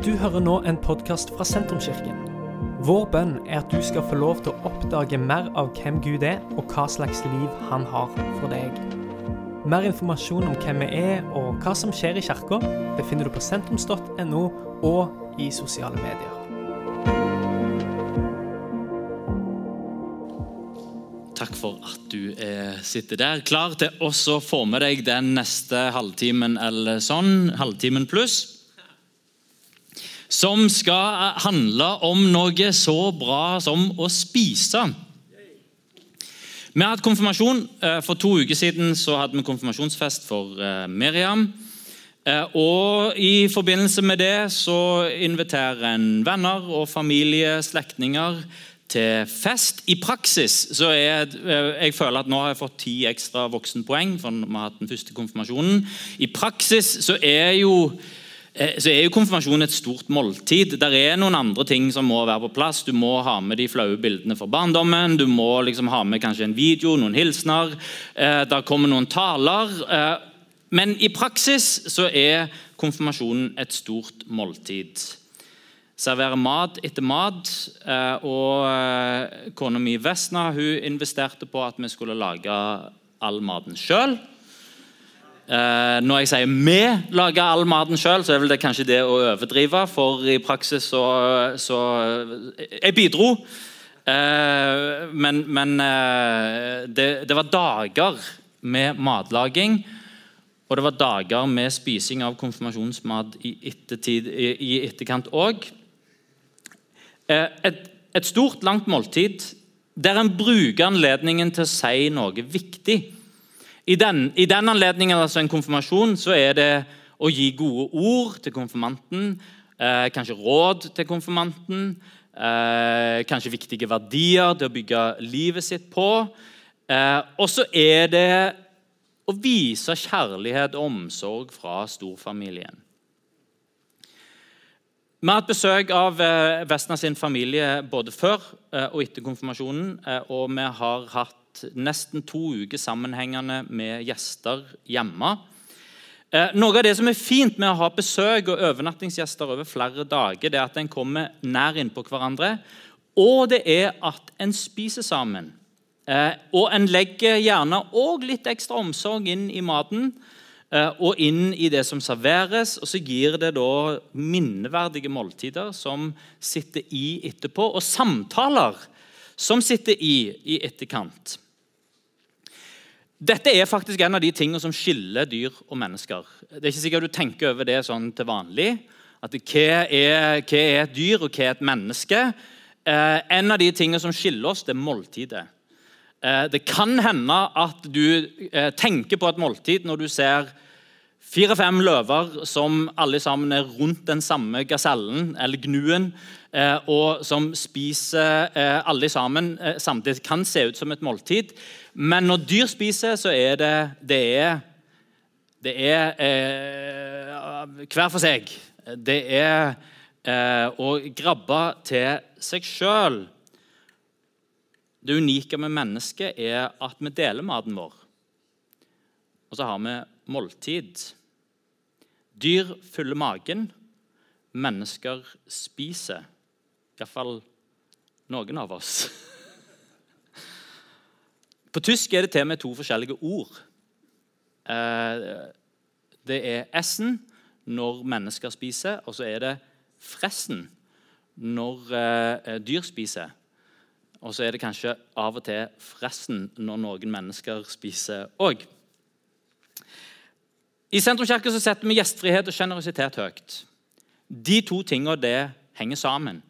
Du hører nå en podkast fra Sentrumskirken. Vår bønn er at du skal få lov til å oppdage mer av hvem Gud er, og hva slags liv han har for deg. Mer informasjon om hvem vi er og hva som skjer i kirka, befinner du på sentrums.no og i sosiale medier. Takk for at du eh, sitter der, klar til å få med deg den neste halvtimen eller sånn, halvtimen pluss, som skal handle om noe så bra som å spise. Vi har hatt konfirmasjon. Eh, For to uker siden så hadde vi konfirmasjonsfest for eh, Miriam. Eh, Og I forbindelse med det så inviterer en venner og familie, slektninger, til fest. I praksis så er jeg føler at nå har jeg fått ti ekstra voksenpoeng. for vi har hatt den første konfirmasjonen. I praksis så er jo så er jo konfirmasjonen et stort måltid. Der er noen andre ting som må være på plass. Du må ha med de flaue bildene fra barndommen. Du må liksom ha med kanskje en video, noen hilsener. Eh, der kommer noen taler. Eh, men i praksis så er konfirmasjonen et stort måltid. Servere mat etter mat. eh, Og eh, kona mi Vesna hun investerte på at vi skulle lage all maten sjøl. Eh, når jeg sier 'vi lager all maten sjøl', så er vel det kanskje det å overdrive. For i praksis så, så Jeg bidro, eh, men, men eh, det, det var dager med matlaging. Og det var dager med spising av konfirmasjonsmat i, ettertid, i, i etterkant òg. Et, et stort, langt måltid der en bruker anledningen til å si noe viktig. I den, i den anledningen, altså en konfirmasjon, så er det å gi gode ord til konfirmanten. Eh, kanskje råd til konfirmanten. Eh, kanskje viktige verdier til å bygge livet sitt på. Eh, og så er det å vise kjærlighet og omsorg fra storfamilien. Vi har hatt besøk av eh, Vesna sin familie både før eh, og etter konfirmasjonen. eh, Og vi har hatt nesten to uker sammenhengende med gjester hjemme. Eh, Noe av det som er fint med å ha besøk og overnattingsgjester over flere dager, det er at en kommer nær innpå hverandre, og det er at en spiser sammen. Eh, Og en legger gjerne òg litt ekstra omsorg inn i maten eh, og inn i det som serveres. Og så gir det da minneverdige måltider som sitter i etterpå, og samtaler som sitter i i etterkant. Dette er faktisk en av de tingene som skiller dyr og mennesker. Det er ikke sikkert du tenker over det sånn til vanlig. At hva er, hva er et dyr, og hva er et menneske? Eh, en av de tingene som skiller oss, det er måltidet. Eh, det kan hende at du eh, tenker på et måltid når du ser fire-fem løver som alle sammen er rundt den samme gasellen eller gnuen, eh, og som spiser eh, alle sammen eh, samtidig. Kan se ut som et måltid, men når dyr spiser, så er det Det er, det er eh, hver for seg. Det er eh, å grabbe til seg sjøl. Det unike med mennesket er at vi deler maten vår. Og så har vi måltid. Dyr fyller magen, mennesker spiser. Iallfall noen av oss. På tysk er det til og med to forskjellige ord. Eh, Det er essen når mennesker spiser, og så er det fressen når eh, dyr spiser. Og så er det kanskje av og til fressen når noen mennesker spiser òg. I Sentrumskirken så setter vi gjestfrihet og sjenerøsitet høyt. De to tingene det henger sammen.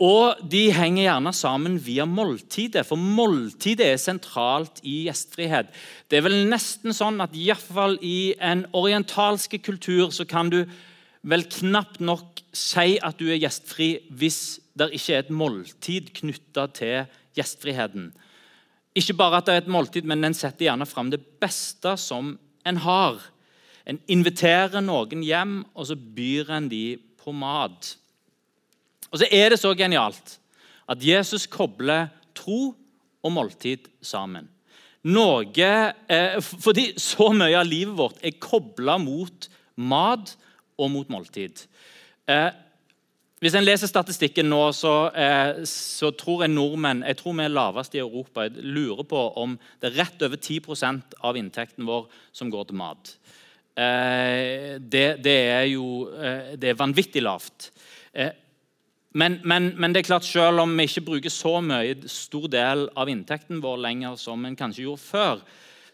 Og de henger gjerne sammen via måltidet, for måltidet er sentralt i gjestfrihet. Det er vel nesten sånn at i, i en orientalsk kultur så kan du vel knapt nok si at du er gjestfri hvis det ikke er et måltid knytta til gjestfriheten. Ikke bare at det er et måltid, men en setter gjerne fram det beste som en har. En inviterer noen hjem, og så byr en de på mat. Og så er det så genialt at Jesus kobler tro og måltid sammen. Noe, eh, fordi så mye av livet vårt er kobla mot mat og mot måltid. Eh, hvis en leser statistikken nå, så, eh, så, tror jeg nordmenn jeg tror vi er lavest i Europa. Jeg lurer på om det er rett over 10% av inntekten vår som går til mat. Eh, det, det, er jo eh, det er vanvittig lavt. Eh, men, men, men, det er klart selv om vi ikke bruker så mye stor del av inntekten vår lenger som en kanskje gjorde før,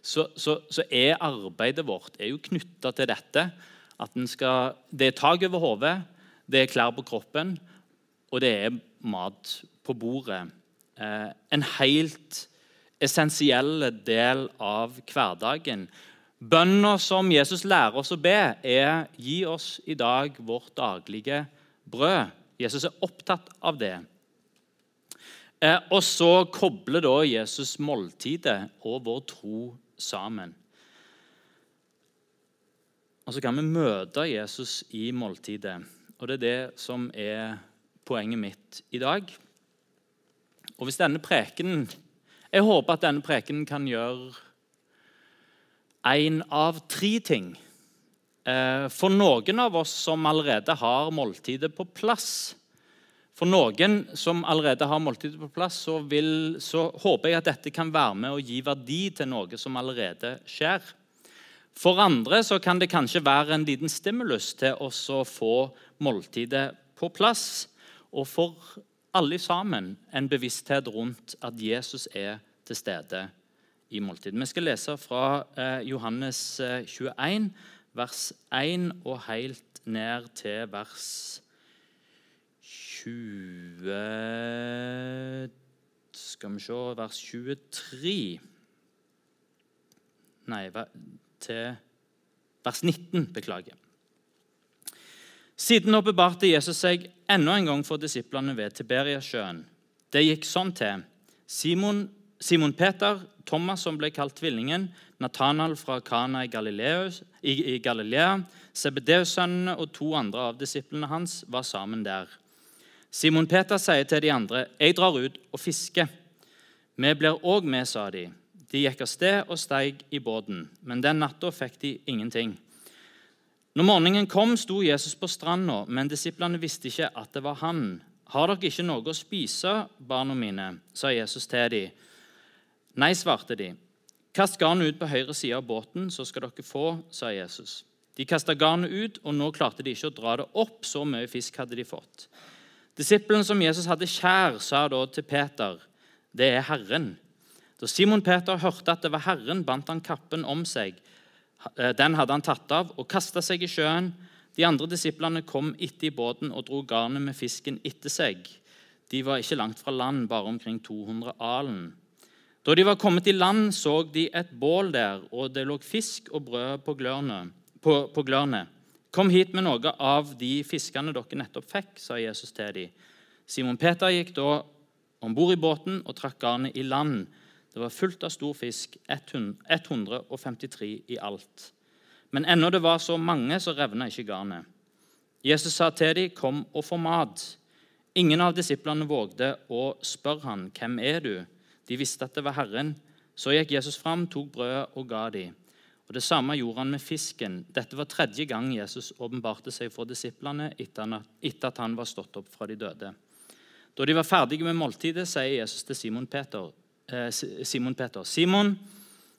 så, så, så er arbeidet vårt er knytta til dette. At skal, det er tak over hodet, det er klær på kroppen, og det er mat på bordet. Eh, en helt essensiell del av hverdagen. Bønna som Jesus lærer oss å be, er 'Gi oss i dag vårt daglige brød'. Jesus er opptatt av det. Eh, og så kobler da Jesus måltidet og vår tro sammen. Og så kan vi møte Jesus i måltidet. Og det er det som er poenget mitt i dag. Og hvis denne prekenen Jeg håper at denne prekenen kan gjøre én av tre ting. Eh, for noen av oss som allerede har måltidet på plass For noen som allerede har måltidet på plass, så, vil, så håper jeg at dette kan være med å gi verdi til noe som allerede skjer. For andre så kan det kanskje være en liten stimulus til å få måltidet på plass. Og for alle sammen en bevissthet rundt at Jesus er til stede i måltidet. Vi skal lese fra eh, Johannes 21, eh, vers 1 og helt ned til vers 20 Skal vi se Vers 23 Nei, til vers 19. Beklager. Siden åpenbarte Jesus seg enda en gang for disiplene ved Tiberiasjøen. Det gikk sånn til. Simon Simon Peter, Thomas som ble kalt Tvillingen, Nathanael fra Kana i, Galileus, i, i Galilea, Sebedeus-sønnene og to andre av disiplene hans var sammen der. Simon Peter sier til de andre, 'Jeg drar ut og fisker.' 'Vi blir òg med', sa de. De gikk av sted og steig i båten, men den natta fikk de ingenting. Når morgenen kom, sto Jesus på stranda, men disiplene visste ikke at det var han. 'Har dere ikke noe å spise, barna mine?' sa Jesus til dem. Nei, svarte de. Kast garnet ut på høyre side av båten, så skal dere få, sa Jesus. De kasta garnet ut, og nå klarte de ikke å dra det opp. Så mye fisk hadde de fått. Disippelen som Jesus hadde kjær, sa da til Peter, 'Det er Herren.' Da Simon Peter hørte at det var Herren, bandt han kappen om seg. Den hadde han tatt av og kasta seg i sjøen. De andre disiplene kom etter i båten og dro garnet med fisken etter seg. De var ikke langt fra land, bare omkring 200 alen. Da de var kommet i land, så de et bål der, og det lå fisk og brød på glørne. På, på glørne. Kom hit med noe av de fiskene dere nettopp fikk, sa Jesus til dem. Simon Peter gikk da om bord i båten og trakk garnet i land. Det var fullt av stor fisk, 153 i alt. Men ennå det var så mange, så revna ikke garnet. Jesus sa til dem, 'Kom og få mat.' Ingen av disiplene vågde å spørre han, 'Hvem er du?' De visste at det var Herren. Så gikk Jesus fram, tok brødet og ga dem. Og Det samme gjorde han med fisken. Dette var tredje gang Jesus åpenbarte seg for disiplene etter at han var stått opp fra de døde. Da de var ferdige med måltidet, sier Jesus til Simon Peter, Simon, Peter, Simon,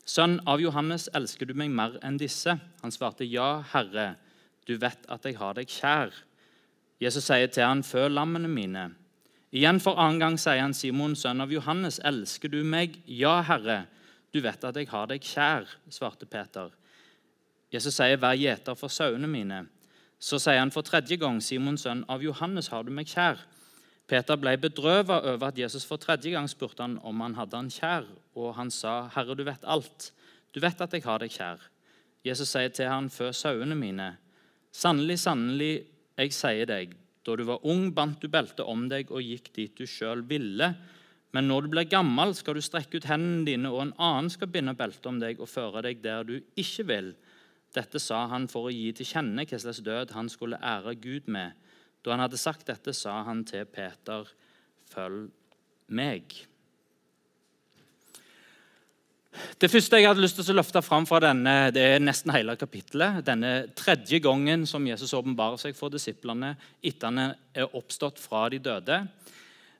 sønn av Johannes, elsker du meg mer enn disse? Han svarte, Ja, Herre, du vet at jeg har deg kjær. Jesus sier til han, føl lammene mine. Igjen for annen gang sier han, Simon, sønn av Johannes, elsker du meg? Ja, Herre, du vet at jeg har deg kjær, svarte Peter. Jesus sier, vær gjeter for sauene mine. Så sier han for tredje gang, Simon, sønn av Johannes, har du meg kjær? Peter ble bedrøvet over at Jesus for tredje gang spurte han om han hadde han kjær, og han sa, Herre, du vet alt. Du vet at jeg har deg kjær. Jesus sier til han, før sauene mine. Sannelig, sannelig, jeg sier deg, da du var ung, bandt du beltet om deg og gikk dit du sjøl ville. Men når du blir gammel, skal du strekke ut hendene dine, og en annen skal binde beltet om deg og føre deg der du ikke vil. Dette sa han for å gi til kjenne hva slags død han skulle ære Gud med. Da han hadde sagt dette, sa han til Peter, 'Følg meg'. Det første jeg hadde lyst til å løfte fram fra denne, det er nesten hele kapittelet, denne tredje gangen som Jesus åpenbarer seg for disiplene etter han er oppstått fra de døde,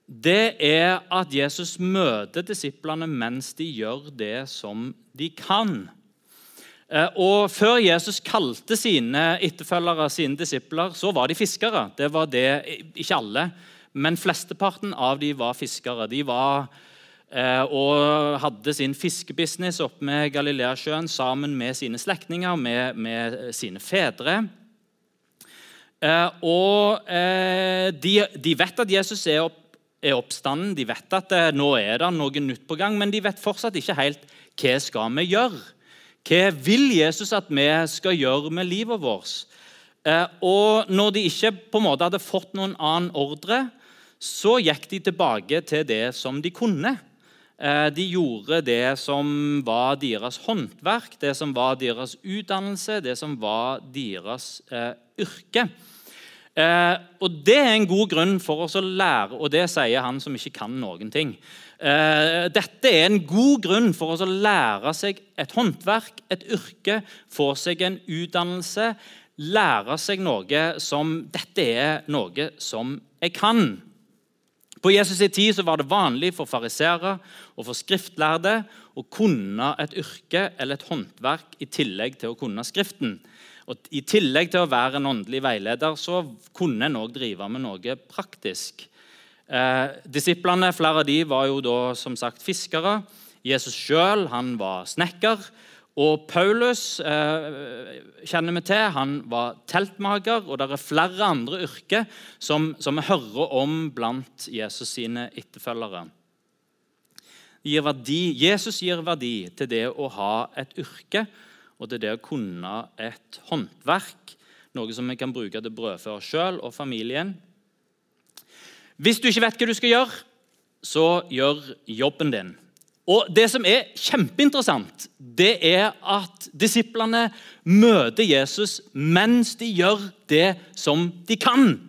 det er at Jesus møter disiplene mens de gjør det som de kan. Eh, og Før Jesus kalte sine etterfølgere, sine disipler, så var de fiskere. Det var det, Ikke alle, men flesteparten av de var fiskere. De var eh, og hadde sin fiskebusiness oppe med Galileasjøen sammen med sine slektninger, med, med, sine fedre. Eh, og de, de, vet at Jesus er, opp, er oppstanden, de vet at nå er det noe nytt på gang, men de vet fortsatt ikke helt hva skal vi gjøre. Hva vil Jesus at vi skal gjøre med livet vårt? Eh, og når de ikke på en måte hadde fått noen annen ordre, så gikk de tilbake til det som de kunne. Eh, de gjorde det som var deres håndverk, det som var deres utdannelse, det som var deres eh, yrke. Eh, og Det er en god grunn for oss å lære, og det sier han som ikke kan noen ting. Eh, dette er en god grunn for å lære seg et håndverk, et yrke, få seg en utdannelse, lære seg noe som Dette er noe som jeg kan. På Jesus' i tid var det vanlig for fariseere og for skriftlærde å kunne et yrke eller et håndverk i tillegg til å kunne Skriften. Og I tillegg til å være en åndelig veileder så kunne en òg drive med noe praktisk. Eh, disiplene, Flere av de var jo da som sagt fiskere. Jesus sjøl var snekker. Og Paulus eh, kjenner vi til, han var teltmaker. Og det er flere andre yrker som, som vi hører om blant Jesus sine etterfølgere. Gir Jesus gir verdi til det å ha et yrke og til det å kunne et håndverk. Noe som vi kan bruke til å brødføre sjøl og familien. Hvis du ikke vet hva du skal gjøre, så gjør jobben din. Og Det som er kjempeinteressant, det er at disiplene møter Jesus mens de gjør det som de kan.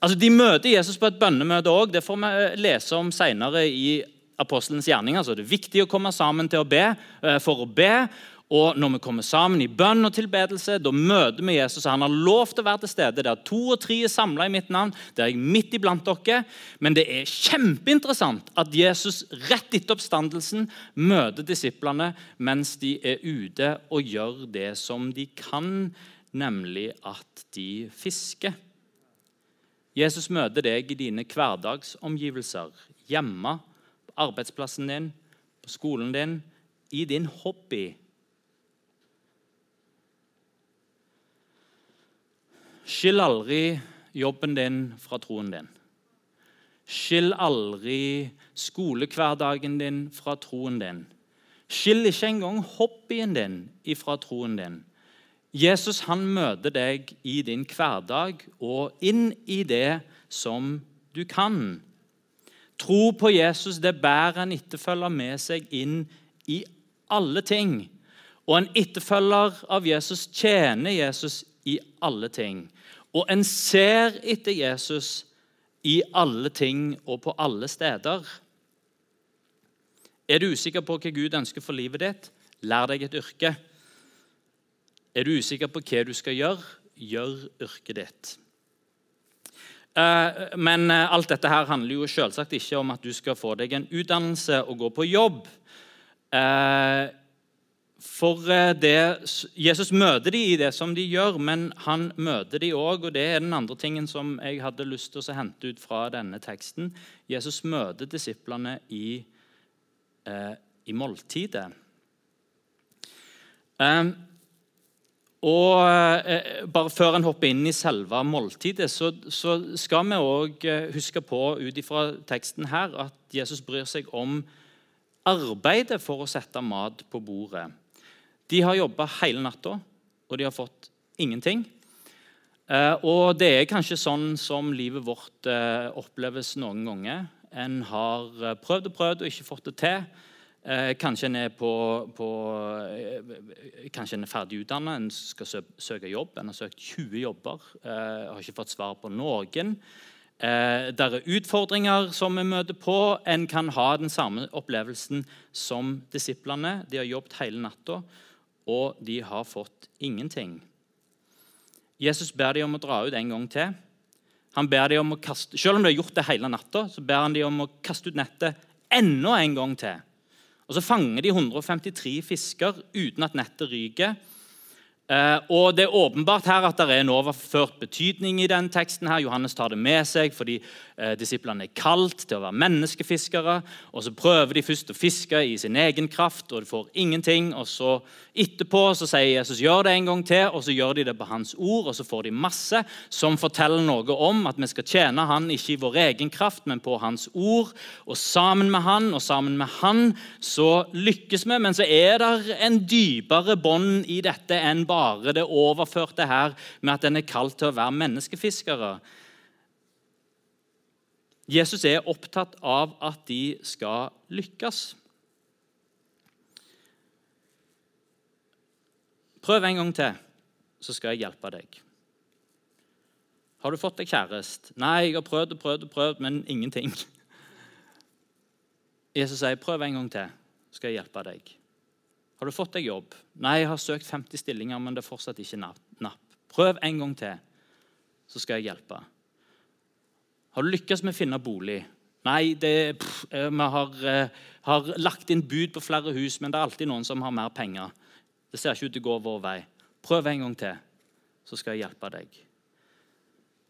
Altså, De møter Jesus på et bønnemøte òg. Det får vi lese om senere i apostelens gjerninger. Altså, det er viktig å komme sammen til å be eh, for å be. Og når vi kommer sammen i bønn og tilbedelse, da møter vi Jesus. Han har lov til å være til stede. Der to og tre er samla i mitt navn. Der er jeg midt iblant dere. Men det er kjempeinteressant at Jesus rett etter oppstandelsen møter disiplene mens de er ute og gjør det som de kan, nemlig at de fisker. Jesus møter deg i dine hverdagsomgivelser. Hjemme, på arbeidsplassen din, på skolen din, i din hobby Skill aldri jobben din fra troen din. Skill aldri skolehverdagen din fra troen din. Skill ikke engang hobbyen din ifra troen din. Jesus han møter deg i din hverdag og inn i det som du kan. Tro på Jesus det bærer en etterfølger med seg inn i alle ting. Og en etterfølger av Jesus tjener Jesus i alle ting. Og en ser etter Jesus i alle ting og på alle steder. Er du usikker på hva Gud ønsker for livet ditt? Lær deg et yrke. Er du usikker på hva du skal gjøre? Gjør yrket ditt. Eh, men eh, alt dette her handler jo selvsagt ikke om at du skal få deg en utdannelse og gå på jobb. For eh, det, Jesus møter de i det som de gjør, men han møter de òg, og det er den andre tingen som jeg hadde lyst til å hente ut fra denne teksten. Jesus møter disiplene i, eh, i måltidet. Eh, og bare Før en hopper inn i selve måltidet, så, så skal vi òg eh, huske på ut ifra teksten her at Jesus bryr seg om arbeidet for å sette mat på bordet. De har jobba hele natta, og de har fått ingenting. Eh, og det er kanskje sånn som livet vårt eh, oppleves noen ganger. En har eh, prøvd og prøvd og ikke fått det til. Kanskje en er, på, på, kanskje en er ferdig utdannet, en skal søke jobb. En har søkt 20 jobber, har ikke fått svar på noen. Det er utfordringer som vi møter på. En kan ha den samme opplevelsen som disiplene. De har jobbet hele natta, og de har fått ingenting. Jesus ber dem om å dra ut en gang til. Han ber dem om å kaste, Selv om de har gjort det hele natta, så ber han dem om å kaste ut nettet enda en gang til. Og Så fanger de 153 fisker uten at nettet ryker. Eh, og Det er åpenbart her at det er en overført betydning i den teksten. her. Johannes tar det med seg fordi eh, disiplene er kalt til å være menneskefiskere. og Så prøver de først å fiske i sin egen kraft, og de får ingenting. og så Etterpå så sier Jesus gjør det en gang til, og så gjør de det på hans ord. og Så får de masse som forteller noe om at vi skal tjene han ikke i vår egen kraft, men på hans ord. Og sammen med han og sammen med han så lykkes vi. Men så er det en dypere bånd i dette enn bare det overførte her med at en er kalt til å være menneskefiskere. Jesus er opptatt av at de skal lykkes. Prøv en gang til, så skal jeg hjelpe deg. Har du fått deg kjæreste? Nei, jeg har prøvd og prøvd, og prøvd, men ingenting. Jesus sier, 'Prøv en gang til, så skal jeg hjelpe deg'. Har du fått deg jobb? Nei, jeg har søkt 50 stillinger, men det er fortsatt ikke napp. Prøv en gang til, så skal jeg hjelpe. Har du lykkes med å finne bolig? Nei, det, pff, eh, vi har, eh, har, lagt inn bud på flere hus, men det er alltid noen som har mer penger. Det ser ikke ut til å gå vår vei. Prøv en gang til, så skal jeg hjelpe deg.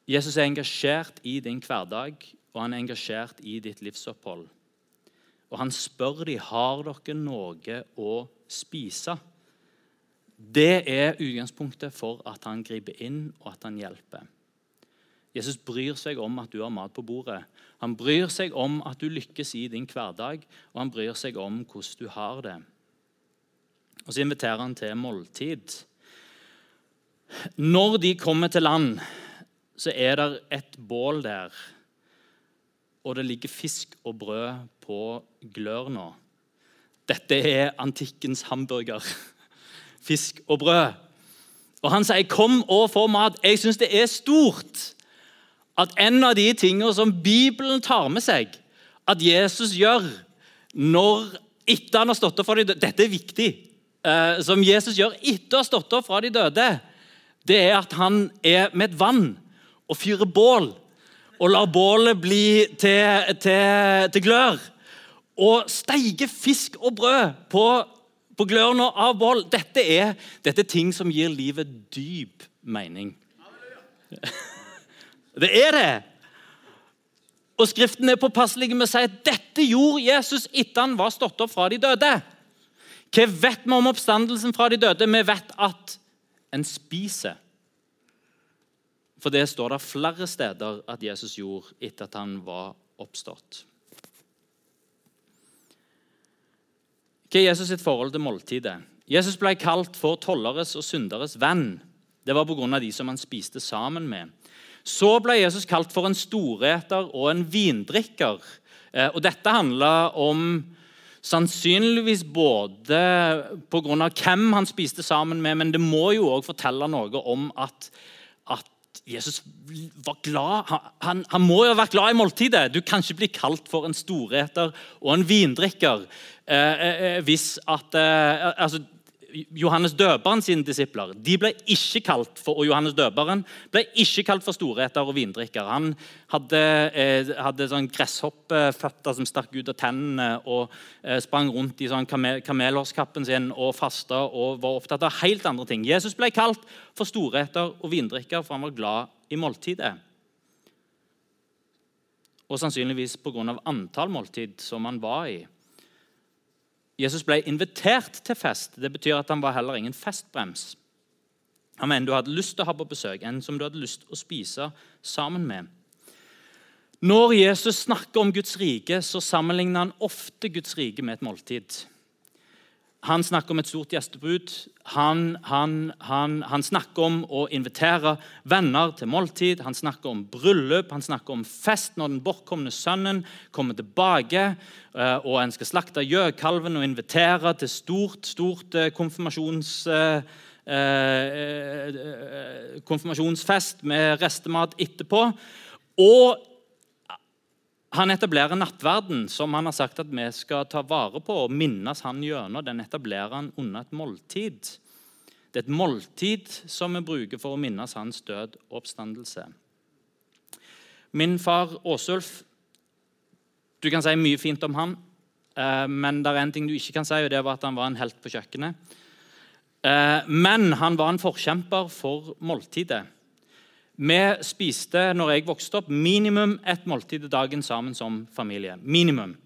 Jesus er engasjert i din hverdag, og han er engasjert i ditt livsopphold. Og han spør dem har dere noe å spise. Det er utgangspunktet for at han griper inn og at han hjelper. Jesus bryr seg om at du har mat på bordet. Han bryr seg om at du lykkes i din hverdag, og han bryr seg om hvordan du har det. Og Så inviterer han til måltid. Når de kommer til land, så er det et bål der, og det ligger fisk og brød på glør nå. Dette er antikkens hamburger. Fisk og brød. Og Han sier, 'Kom og få mat'. Jeg syns det er stort at en av de tingene som Bibelen tar med seg at Jesus gjør når etter han har stått opp fra de døde Dette er viktig eh, som Jesus gjør etter å ha stått opp fra de døde, det er at han er med et vann og fyrer bål. Og lar bålet bli til, til, til glør. Og steiker fisk og brød på, på glørne av bål. Dette er, dette er ting som gir livet dyp mening. Det er det. Og Skriften er påpasselig med å si at dette gjorde Jesus etter han var stått opp fra de døde. Hva vet vi om oppstandelsen fra de døde? Vi vet at en spiser. For det står det flere steder at Jesus gjorde etter at han var oppstått. Hva er Jesus sitt forhold til måltidet? Jesus ble kalt for tolleres og synderes venn. Det var pga. de som han spiste sammen med. Så ble Jesus kalt for en storeter og en vindrikker. Eh, og Dette handla om Sannsynligvis både pga. hvem han spiste sammen med, men det må jo òg fortelle noe om at, at Jesus var glad. Han, han, må jo ha vært glad i måltidet. Du kan ikke bli kalt for en storeter og en vindrikker eh, eh, eh hvis at eh, altså, Johannes døperen sine disipler de ble ikke kalt for, og Johannes døperen ble ikke kalt for storheter og vindrikker. Han hadde, eh, hadde sånn gresshoppeføtter som stakk ut av tennene og eh, sprang rundt i sånn kamel, kamelhårskappen sin og fasta og var opptatt av helt andre ting. Jesus ble kalt for storheter og vindrikker, for han var glad i måltidet. Og sannsynligvis pga. antall måltid som han var i. Jesus ble invitert til fest. Det betyr at han var heller ingen festbrems. Han var en du hadde lyst til å ha på besøk, en som du hadde lyst til å spise sammen med. Når Jesus snakker om Guds rike, så sammenligner han ofte Guds rike med et måltid. Han snakker om et stort gjestebud. Han, han, han, han, snakker om å invitere venner til måltid. Han snakker om bryllup, han snakker om fest når den bortkomne sønnen kommer tilbake. Eh, og en skal slakte gjøkalven og invitere til stort, stort eh, konfirmasjons, eh, konfirmasjonsfest med restemat etterpå. Og Han etablerer nattverden, som han har sagt at vi skal ta vare på og minnes han gjennom. Den etablerer han under et måltid. Det er et måltid som vi bruker for å minnes hans død og oppstandelse. Min far Åsulf Du kan si mye fint om han, eh, men det er en ting du ikke kan si, og det var at han var en helt på kjøkkenet. Eh, men han var en forkjemper for måltidet. Vi spiste når jeg vokste opp, minimum ett måltid i dagen sammen som familie. Minimum.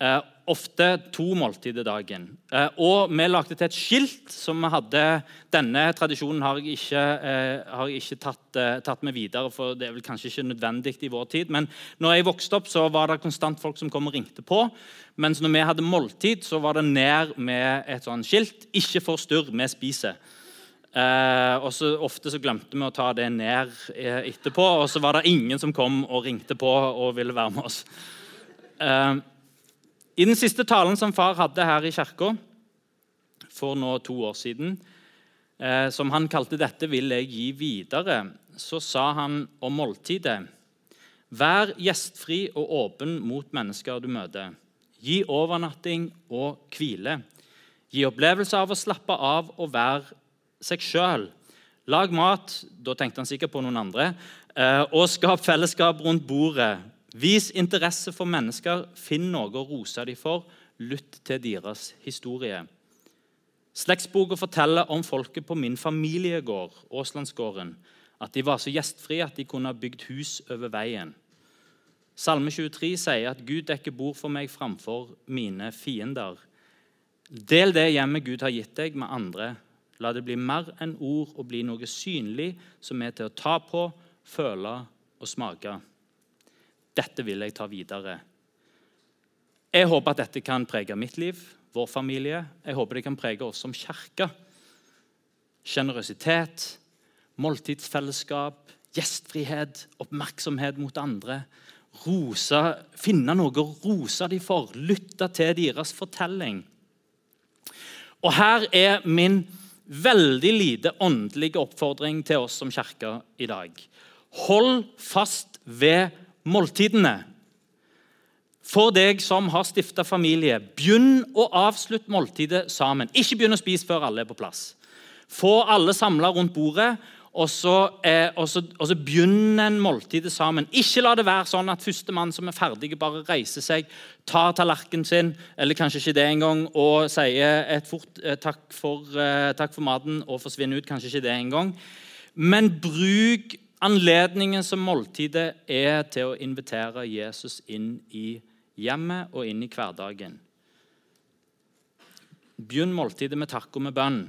Eh, ofte to måltider dagen. Eh, og vi lagde til et skilt som vi hadde Denne tradisjonen har jeg ikke, eh, har jeg ikke tatt, eh, tatt, med videre, for det er vel kanskje ikke nødvendig i vår tid. Men når jeg vokste opp, så var det konstant folk som kom og ringte på. Mens når vi hadde måltid, så var det ned med et sånt skilt. 'Ikke forstyrr, vi spiser'. Eh, og så Ofte så glemte vi å ta det ned eh, etterpå, og så var det ingen som kom og ringte på og ville være med oss. Eh, I den siste talen som far hadde her i kirka for nå to år siden, eh, som han kalte 'Dette vil jeg gi videre', så sa han om måltidet Vær gjestfri og åpen mot mennesker du møter. Gi overnatting og hvile. Gi opplevelse av å slappe av og være seg sjøl. Lag mat da tenkte han sikkert på noen andre, eh, og skap fellesskap rundt bordet. Vis interesse for mennesker. Finn noe å rose dem for. Lytt til deres historie. Slektsboka forteller om folket på min familiegård, Åslandsgården, at de var så gjestfrie at de kunne ha bygd hus over veien. Salme 23 sier at Gud dekker bord for meg framfor mine fiender. Del det hjemmet Gud har gitt deg, med andre. La det bli mer enn ord og bli noe synlig som er til å ta på, føle og smake. Dette vil jeg ta videre. Jeg håper at dette kan prege mitt liv, vår familie. Jeg håper det kan prege oss som kirke. Sjenerøsitet, måltidsfellesskap, gjestfrihet, oppmerksomhet mot andre. Rose, finne noe å rose dem for, lytte til deres fortelling. Og her er min veldig lite åndelige oppfordring til oss som kirke i dag. Hold fast ved måltidene. For deg som har stifta familie, begynn å avslutte måltidet sammen. Ikke begynn å spise før alle er på plass. Få alle samla rundt bordet, og så, eh, og, så, og så, begynner en måltidet sammen. Ikke la det være sånn at førstemann som er ferdig, bare reiser seg, tar tallerkenen sin, eller kanskje ikke det engang, og sier et fort eh, takk, for, eh, takk, for, maten og forsvinner ut. Kanskje ikke det engang. Men bruk anledningen som måltidet er til å invitere Jesus inn i hjemmet og inn i hverdagen. Begynn måltidet med takk og med bønn.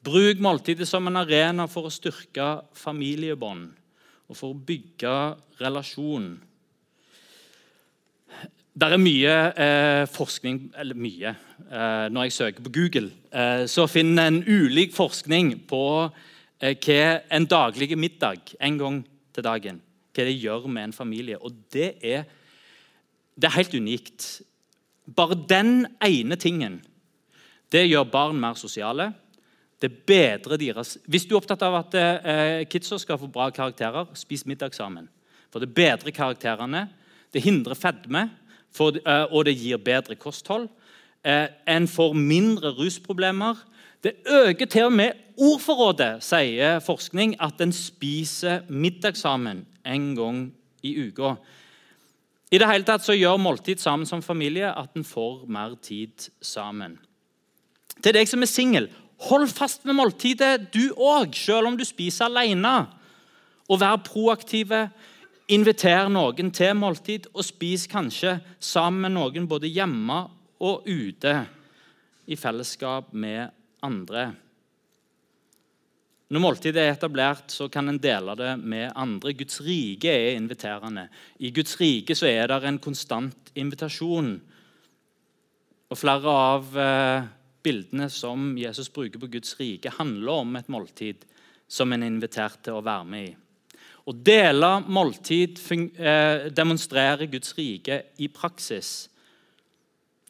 Bruk måltidet som en arena for å styrke familiebånd og for å bygge relasjon. Det er mye eh, forskning Eller mye. Eh, når jeg søker på Google, eh, så finner en ulik forskning på eh, hva en daglig middag en gang til dagen hva det gjør med en familie. Og det er, det er helt unikt. Bare den ene tingen det gjør barn mer sosiale. Det bedrer deres Hvis du er opptatt av at eh, kidsa skal få bra karakterer, spis middag sammen. For det bedrer karakterene, det hindrer fedme, for, eh, og det gir bedre kosthold. Eh, en får mindre rusproblemer. Det øker til og med ordforrådet, sier forskning, at en spiser middag sammen en gang i uka. I det hele tatt så gjør måltid sammen som familie at en får mer tid sammen. Til deg som er singel, Hold fast med måltidet, du òg, selv om du spiser alene. Og vær proaktive. Inviter noen til måltid, og spis kanskje sammen med noen både hjemme og ute, i fellesskap med andre. Når måltidet er etablert, så kan en dele det med andre. Guds rike er inviterende. I Guds rike så er det en konstant invitasjon. Og Flere av eh, bildene som Jesus bruker på Guds rike, handler om et måltid som en er invitert til å være med i. Å dele måltid eh, demonstrerer Guds rike i praksis.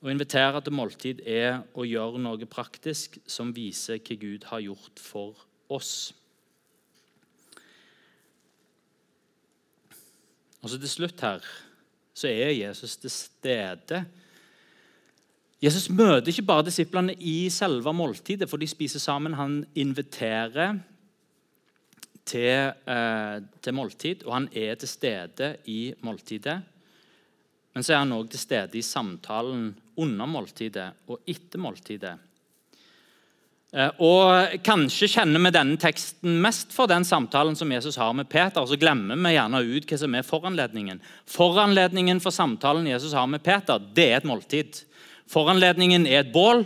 Å invitere til måltid er å gjøre noe praktisk som viser hva Gud har gjort for oss. Og så til slutt her så er Jesus til stede. Jesus møter ikke bare disiplene i selve måltidet, for de spiser sammen. Han inviterer til, eh, til måltid, og han er til stede i måltidet. Men så er han òg til stede i samtalen under måltidet og etter måltidet. Eh, og Kanskje kjenner vi denne teksten mest for den samtalen som Jesus har med Peter. og Så glemmer vi gjerne ut hva som er foranledningen. Foranledningen for samtalen Jesus har med Peter, det er et måltid. Foranledningen er et bål.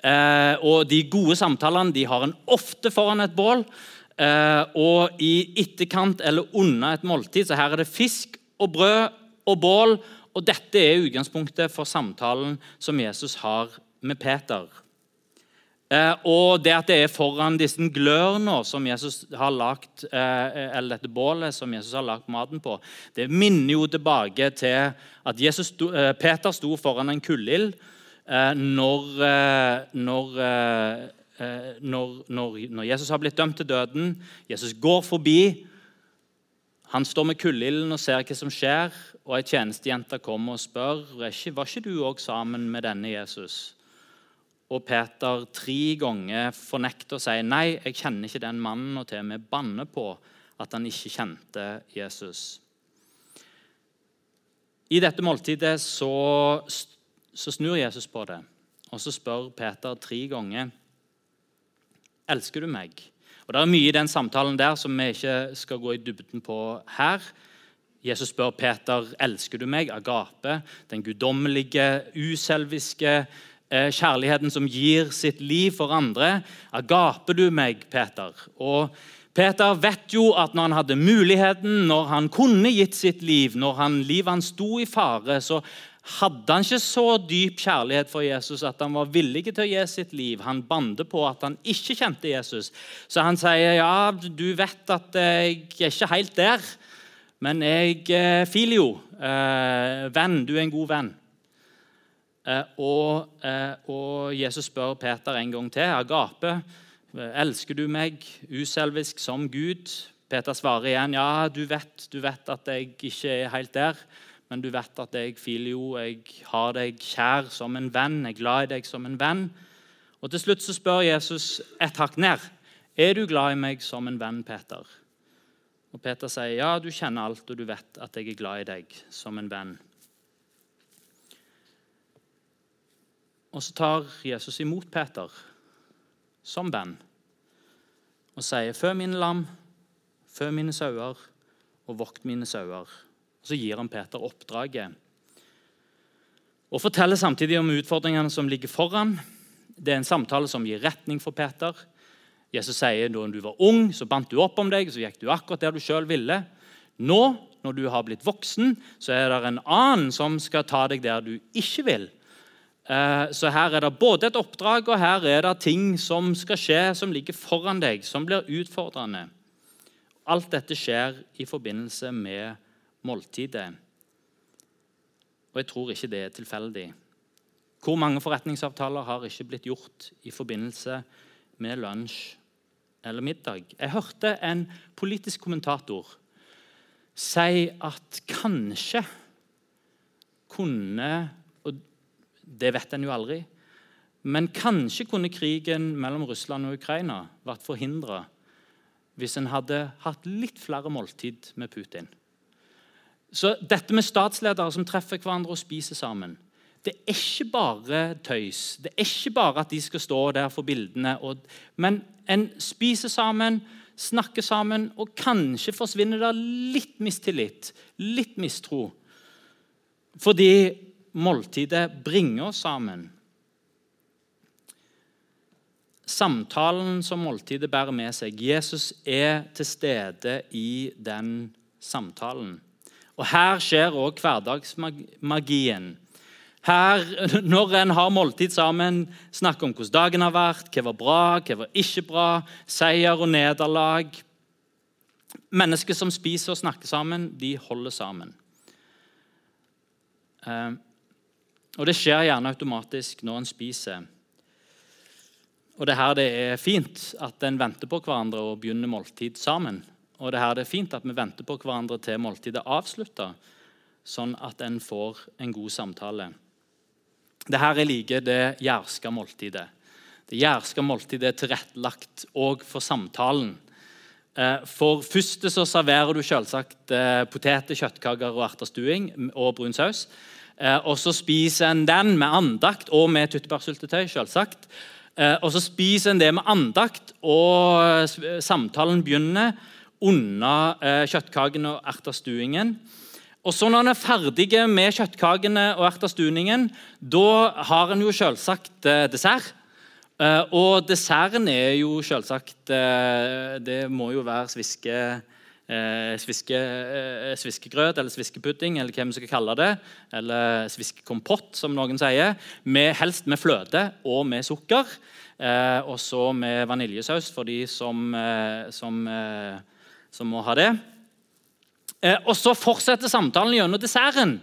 Eh, og De gode samtalene de har en ofte foran et bål. Eh, og i etterkant eller under et måltid. Så her er det fisk og brød og bål. Og dette er utgangspunktet for samtalen som Jesus har med Peter. Eh, og det at det er foran disse glørne som Jesus har lagt, eller dette bålet som Jesus har lagt maten på, det minner jo tilbake til at Jesus, Peter sto foran en kullild eh, når Eh, når, når, når, Jesus har blitt dømt til døden. Jesus går forbi. Han står med kullilden og ser hva som skjer. og Ei tjenestejente kommer og spør var ikke du òg sammen med denne Jesus. Og Peter tre ganger fornekter og sier nei, jeg kjenner ikke den mannen, og til og med banner på at han ikke kjente Jesus. I dette måltidet så, så snur Jesus på det, og så spør Peter tre ganger Elsker du meg? Og Det er mye i den samtalen der som vi ikke skal gå i dybden på her. Jesus spør Peter elsker du meg, agape, den guddommelige, uselviske eh, kjærligheten som gir sitt liv for andre. Agaper du meg, Peter? Og Peter vet jo at når han hadde muligheten, når han kunne gitt sitt liv, når han, livet hans sto i fare, så hadde han ikke så dyp kjærlighet for Jesus at han var villig til å gi sitt liv. Han bander på at han ikke kjente Jesus. Så han sier, 'Ja, du vet at jeg er ikke helt der, men jeg filer jo. Eh, venn, du er en god venn.' Eh, og, eh, og, Jesus spør Peter en gang til. Agape, elsker du meg uselvisk som Gud? Peter svarer igjen, 'Ja, du vet, du vet at jeg ikke er helt der.' Men du vet at jeg, Filio, jeg har deg kjær som en venn. Jeg er glad i deg som en venn. Og Til slutt så spør Jesus et hakk ned. Er du glad i meg som en venn, Peter? Og Peter sier, ja, du kjenner alt, og du vet at jeg er glad i deg som en venn. Og så tar Jesus imot Peter som venn og sier, fø mine lam, fø mine sauer og vokt mine sauer. Så gir han Peter oppdraget. Og forteller samtidig om utfordringene som ligger foran. Det er en samtale som gir retning for Peter. Jesus sier da du var ung, så bandt du opp om deg, så gikk du akkurat der du sjøl ville. Nå, når du har blitt voksen, så er det en annen som skal ta deg der du ikke vil. Eh, så her er det både et oppdrag og her er det ting som skal skje, som ligger foran deg, som blir utfordrende. Alt dette skjer i forbindelse med måltidet. Og jeg tror ikke det er tilfeldig. Hvor mange forretningsavtaler har ikke blitt gjort i forbindelse med lunsj eller middag? Jeg hørte en politisk kommentator si at kanskje kunne Og det vet en jo aldri. Men kanskje kunne krigen mellom Russland og Ukraina vært forhindra hvis en hadde hatt litt flere måltid med Putin. Så dette med statsledere som treffer hverandre og spiser sammen, det er ikke bare tøys. Det er ikke bare at de skal stå der for bildene. Og, men en spiser sammen, snakker sammen, og kanskje forsvinner det litt mistillit, litt mistro. Fordi måltidet bringer oss sammen. Samtalen som måltidet bærer med seg. Jesus er til stede i den samtalen. Og Her skjer òg hverdagsmagien. Her, Når en har måltid sammen, snakker om hvordan dagen har vært, hva var bra, hva var ikke bra, seier og nederlag Mennesker som spiser og snakker sammen, de holder sammen. Eh, og Det skjer gjerne automatisk når en spiser. Og Det er her det er fint at en venter på hverandre og begynner måltid sammen. Og det her det er fint at vi venter på hverandre til måltidet er avslutta. sånn at en får en god samtale. Dette er like det jærske måltidet. Det jærske måltidet er tilrettelagt òg for samtalen. Eh, for først så serverer du selvsagt eh, poteter, kjøttkaker og ertestuing og brun saus. Eh, og så spiser en den med andakt og med tyttebærsyltetøy. selvsagt. Og så spiser en det med andakt, og samtalen begynner under kjøttkakene og ertestuingen. Og så Når en er ferdig med kjøttkakene og ertestuingen, da har en jo selvsagt dessert. Eh, og desserten er jo selvsagt uh, Det må jo være sviske, uh, sviske sviskegrøt eller sviskepudding, eller hva vi skal kalle det. Eller sviskekompott, som noen sier. Med, helst med fløte og med sukker. og så med vaniljesaus for de som, som, som må ha det. og så fortsetter samtalen gjennom desserten.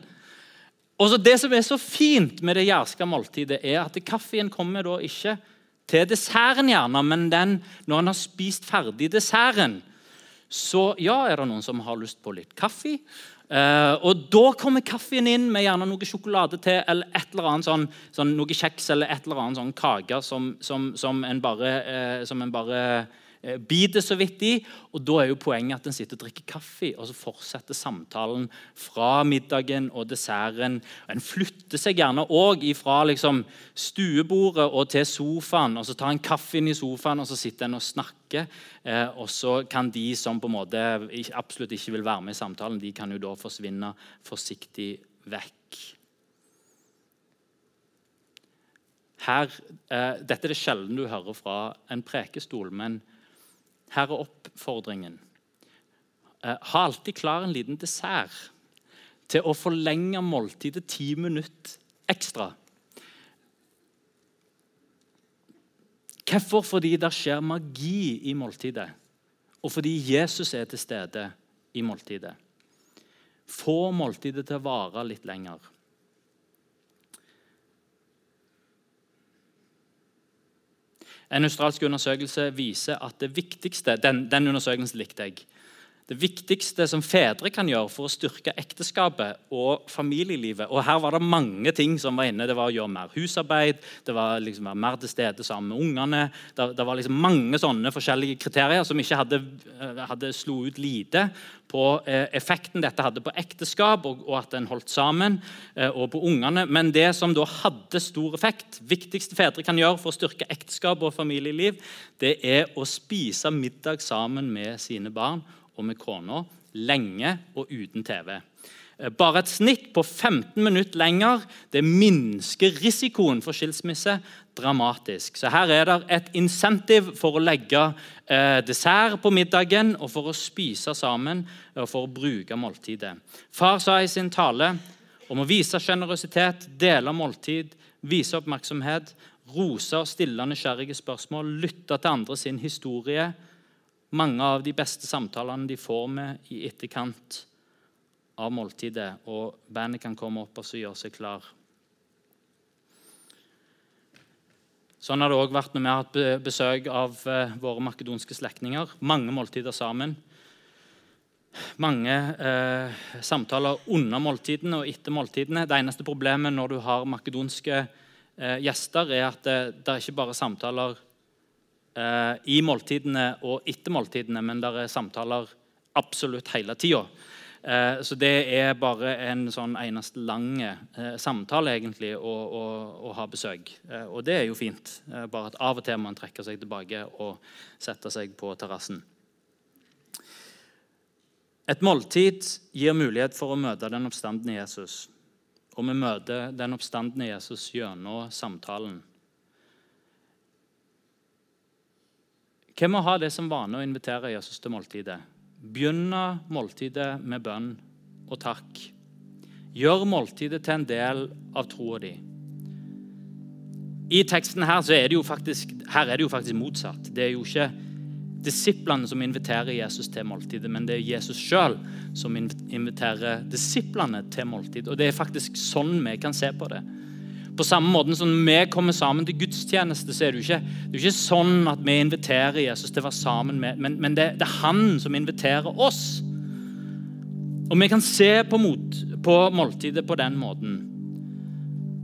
Og så Det som er så fint med det jærske måltidet, er at kaffen kommer da ikke til desserten, gjerne, men den, når en har spist ferdig desserten, så ja, er det noen som har lyst på litt kaffe. Uh, og Da kommer kaffen inn med gjerne noe sjokolade til eller et eller annet sånn, sånn noe kjeks eller et eller annet sånn kake som, som, som en bare, uh, som en bare Eh, biter så vidt i. og Da er jo poenget at en sitter og drikker kaffe, og så fortsetter samtalen fra middagen og desserten. En flytter seg gjerne òg fra liksom stuebordet og til sofaen. og Så tar en kaffen i sofaen og så sitter en og snakker. Eh, og så kan de som på en måte absolutt ikke vil være med i samtalen, de kan jo da forsvinne forsiktig vekk. Her, eh, dette er det sjelden du hører fra en prekestol, men her er oppfordringen. Eh, ha alltid klar en liten dessert til å forlenge måltidet ti minutter ekstra. Hvorfor? Fordi det skjer magi i måltidet. Og fordi Jesus er til stede i måltidet. Få måltidet til å vare litt lenger. En australsk undersøkelse viser at det viktigste den, den undersøkelsen likte jeg, det viktigste som fedre kan gjøre for å styrke ekteskapet og familielivet og Her var det mange ting som var inne. Det var å gjøre mer husarbeid, det var liksom være mer til stede sammen med ungene. Det, det var liksom mange sånne forskjellige kriterier som ikke hadde, eh, hadde slo ut lite på eh, effekten dette hadde på ekteskap, og, og at en holdt sammen, eh, og på ungene. Men det som da hadde stor effekt, viktigste fedre kan gjøre for å styrke ekteskap og familieliv, det er å spise middag sammen med sine barn og med kona lenge og uten TV. Eh, bare et snitt på 15 minutter lenger det minsker risikoen for skilsmisse dramatisk. Så Her er det et insentiv for å legge eh, dessert på middagen og for å spise sammen og for å bruke måltidet. Far sa i sin tale om å vise sjenerøsitet, dele måltid, vise oppmerksomhet, rose og stille nysgjerrige spørsmål, lytte til andre sin historie mange av de beste samtalene de får med i etterkant av måltidet. Og bandet kan komme opp og gjøre seg klar. Sånn har det òg vært når vi har hatt besøk av eh, våre makedonske slektninger. Mange måltider sammen. Mange eh, samtaler under måltidene og etter måltidene. Det eneste problemet når du har makedonske eh, gjester, er at det, det er ikke bare samtaler eh, i måltidene og etter måltidene, men det er samtaler absolutt hele tida. Eh, så det er bare en sånn eneste lang eh, samtale egentlig å, å, å ha besøk. Eh, og det er jo fint. Eh, bare at av og til man trekke seg tilbake og sette seg på terrassen. Et måltid gir mulighet for å møte den oppstandende Jesus. Og vi møter den oppstandende Jesus gjennom samtalen. Hvem må ha det som vane å invitere Jesus til måltidet? Begynne måltidet med bønn og takk. Gjør måltidet til en del av troa di. I teksten her, er faktisk, her er det jo faktisk motsatt. Det er jo ikke disiplene som inviterer Jesus til måltidet, men det er Jesus sjøl som inviterer disiplene til måltid. Og Det er faktisk sånn vi kan se på det. På samme måte som vi kommer sammen til gudstjeneste, så er det ikke, det er ikke sånn at vi inviterer Jesus til å være sammen med Men, men det, det, er han som inviterer oss. Og vi kan se på, mot, på måltidet på den måten.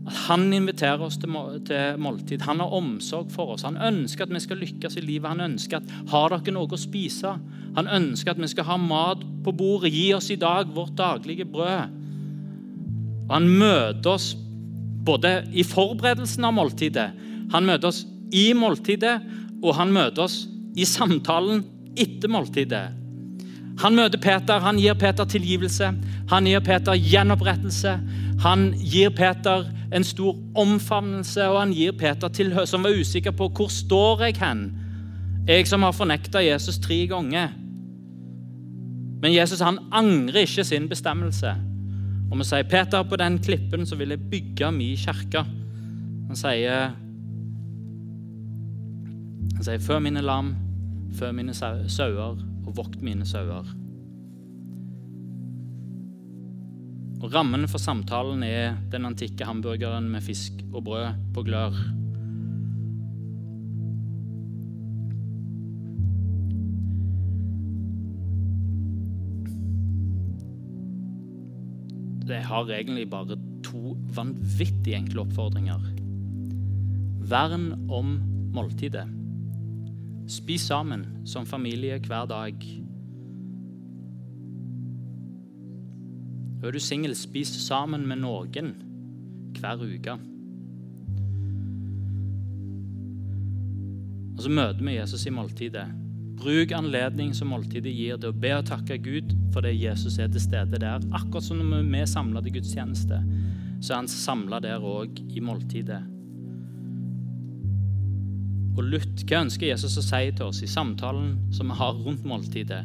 At Han inviterer oss til, til måltid. Han har omsorg for oss. Han ønsker at vi skal lykkes i livet. Han ønsker at har dere noe å spise? Han ønsker at vi skal ha mat på bordet. Gi oss i dag vårt daglige brød. Og Han møter oss både i forberedelsen av måltidet, han møter oss i måltidet, og han møter oss i samtalen etter måltidet. Han møter Peter, han gir Peter tilgivelse, han gir Peter gjenopprettelse. Han gir Peter en stor omfavnelse, og han gir Peter tilhør, som var usikker på hvor står jeg hen. Jeg som har fornekta Jesus tre ganger. Men Jesus han angrer ikke sin bestemmelse. Og vi sier, 'Peter, på den klippen så vil jeg bygge min kirke'. Han sier, han sier 'Før mine lam, før mine sauer, og vokt mine sauer'. Og Rammen for samtalen er den antikke hamburgeren med fisk og brød på glør. Har egentlig bare to vanvittig enkle oppfordringer. Vern om måltidet. Spis sammen som familie hver dag. Og er du singel, spis sammen med noen hver uke. Og så møter vi Jesus i måltidet. Bruk anledning som måltidet gir til å be og takke Gud for det Jesus er til stede der. Akkurat som når vi er samla til gudstjeneste, så er han samla der òg i måltidet. Og lytt. Hva ønsker Jesus å si til oss i samtalen som vi har rundt måltidet?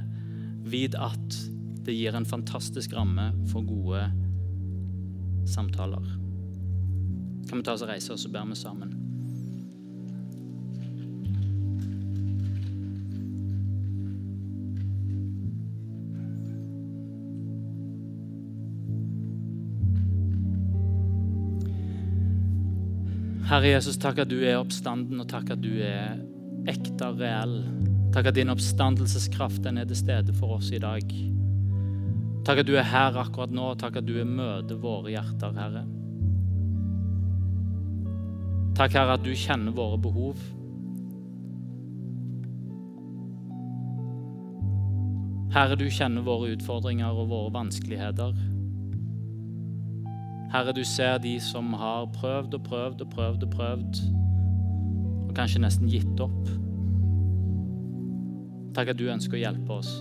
Vit at det gir en fantastisk ramme for gode samtaler. Kan vi ta oss og reise oss og ber vi sammen? Herre Jesus, takk at du er oppstanden, og takk at du er ekte og reell. Takk at din oppstandelseskraft den er til stede for oss i dag. Takk at du er her akkurat nå. og Takk at du er møter våre hjerter, Herre. Takk, Herre, at du kjenner våre behov. Herre, du kjenner våre utfordringer og våre vanskeligheter. Herre, du ser de som har prøvd og prøvd og prøvd og prøvd, og kanskje nesten gitt opp. Takk at du ønsker å hjelpe oss.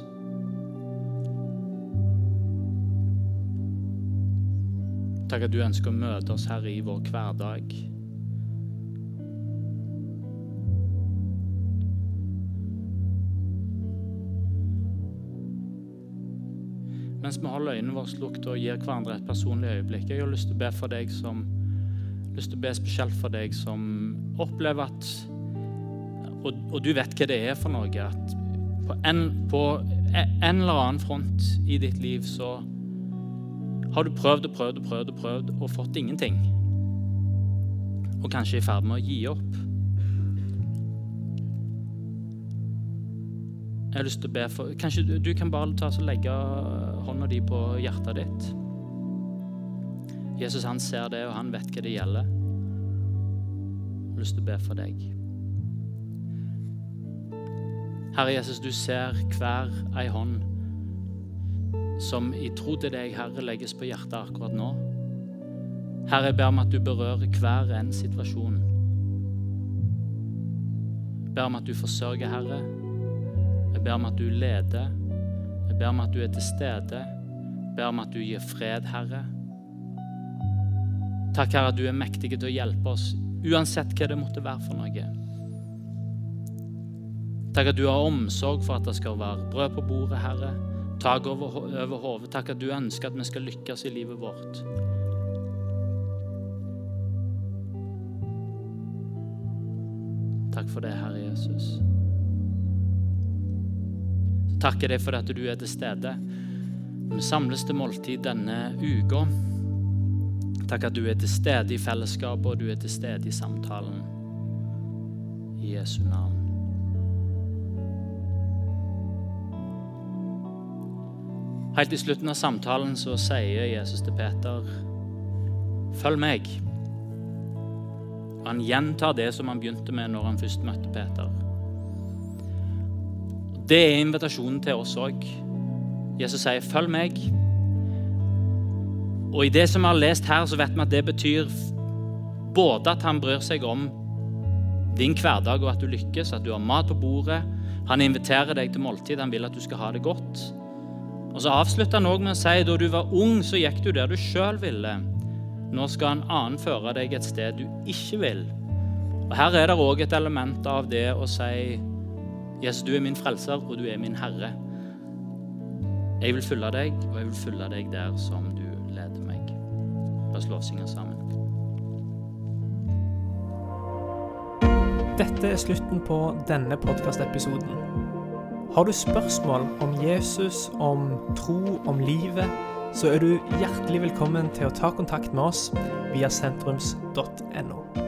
Takk at du ønsker å møte oss, Herre, i vår hverdag. Mens vi holder øynene våre lukket og gir hverandre et personlig øyeblikk. Jeg har lyst til å be for deg som lyst til å be spesielt for deg som opplever at og, og, du vet hva det er for noe. At på en, på en eller annen front i ditt liv så har du prøvd og prøvd og prøvd og prøvd og fått ingenting. Og kanskje i ferd med å gi opp. Jeg har lyst til å be for Kanskje du, du kan bare ta og legge hånda di på hjertet ditt. Jesus han ser det, og han vet hva det gjelder. Jeg har lyst til å be for deg. Herre Jesus, du ser hver ei hånd som i tro til deg, Herre, legges på hjertet akkurat nå. Herre, jeg ber om at du berører hver en situasjon. Jeg ber om at du forsørger, Herre. Jeg ber om at du leder. Jeg ber om at du er til stede. Jeg ber om at du gir fred, Herre. Takk, Herre, at du er mektig til å hjelpe oss, uansett hva det måtte være for noe. Takk at du har omsorg for at det skal være brød på bordet, Herre tak over, over hodet. Takk at du ønsker at vi skal lykkes i livet vårt. Takk for det, Herre Jesus. Takker deg for at du er til stede. Vi samles til måltid denne uka. Takk at du er til stede i fellesskapet, og du er til stede i samtalen. I Jesu navn. Helt i slutten av samtalen så sier Jesus til Peter, 'Følg meg'. Han gjentar det som han begynte med når han først møtte Peter. Det er invitasjonen til oss òg. Jesus sier, 'Følg meg'. Og I det som vi har lest her, så vet vi at det betyr både at han bryr seg om din hverdag og at du lykkes, at du har mat på bordet. Han inviterer deg til måltid, han vil at du skal ha det godt. Og Så avslutter han òg med å si da du var ung, så gikk du der du sjøl ville. Nå skal en annen føre deg et sted du ikke vil. Og Her er det òg et element av det å si Jesus, du er min frelser, og du er min herre. Jeg vil følge deg, og jeg vil følge deg der som du leder meg. La oss lovsynge sammen. Dette er slutten på denne podkastepisoden. Har du spørsmål om Jesus, om tro, om livet, så er du hjertelig velkommen til å ta kontakt med oss via sentrums.no.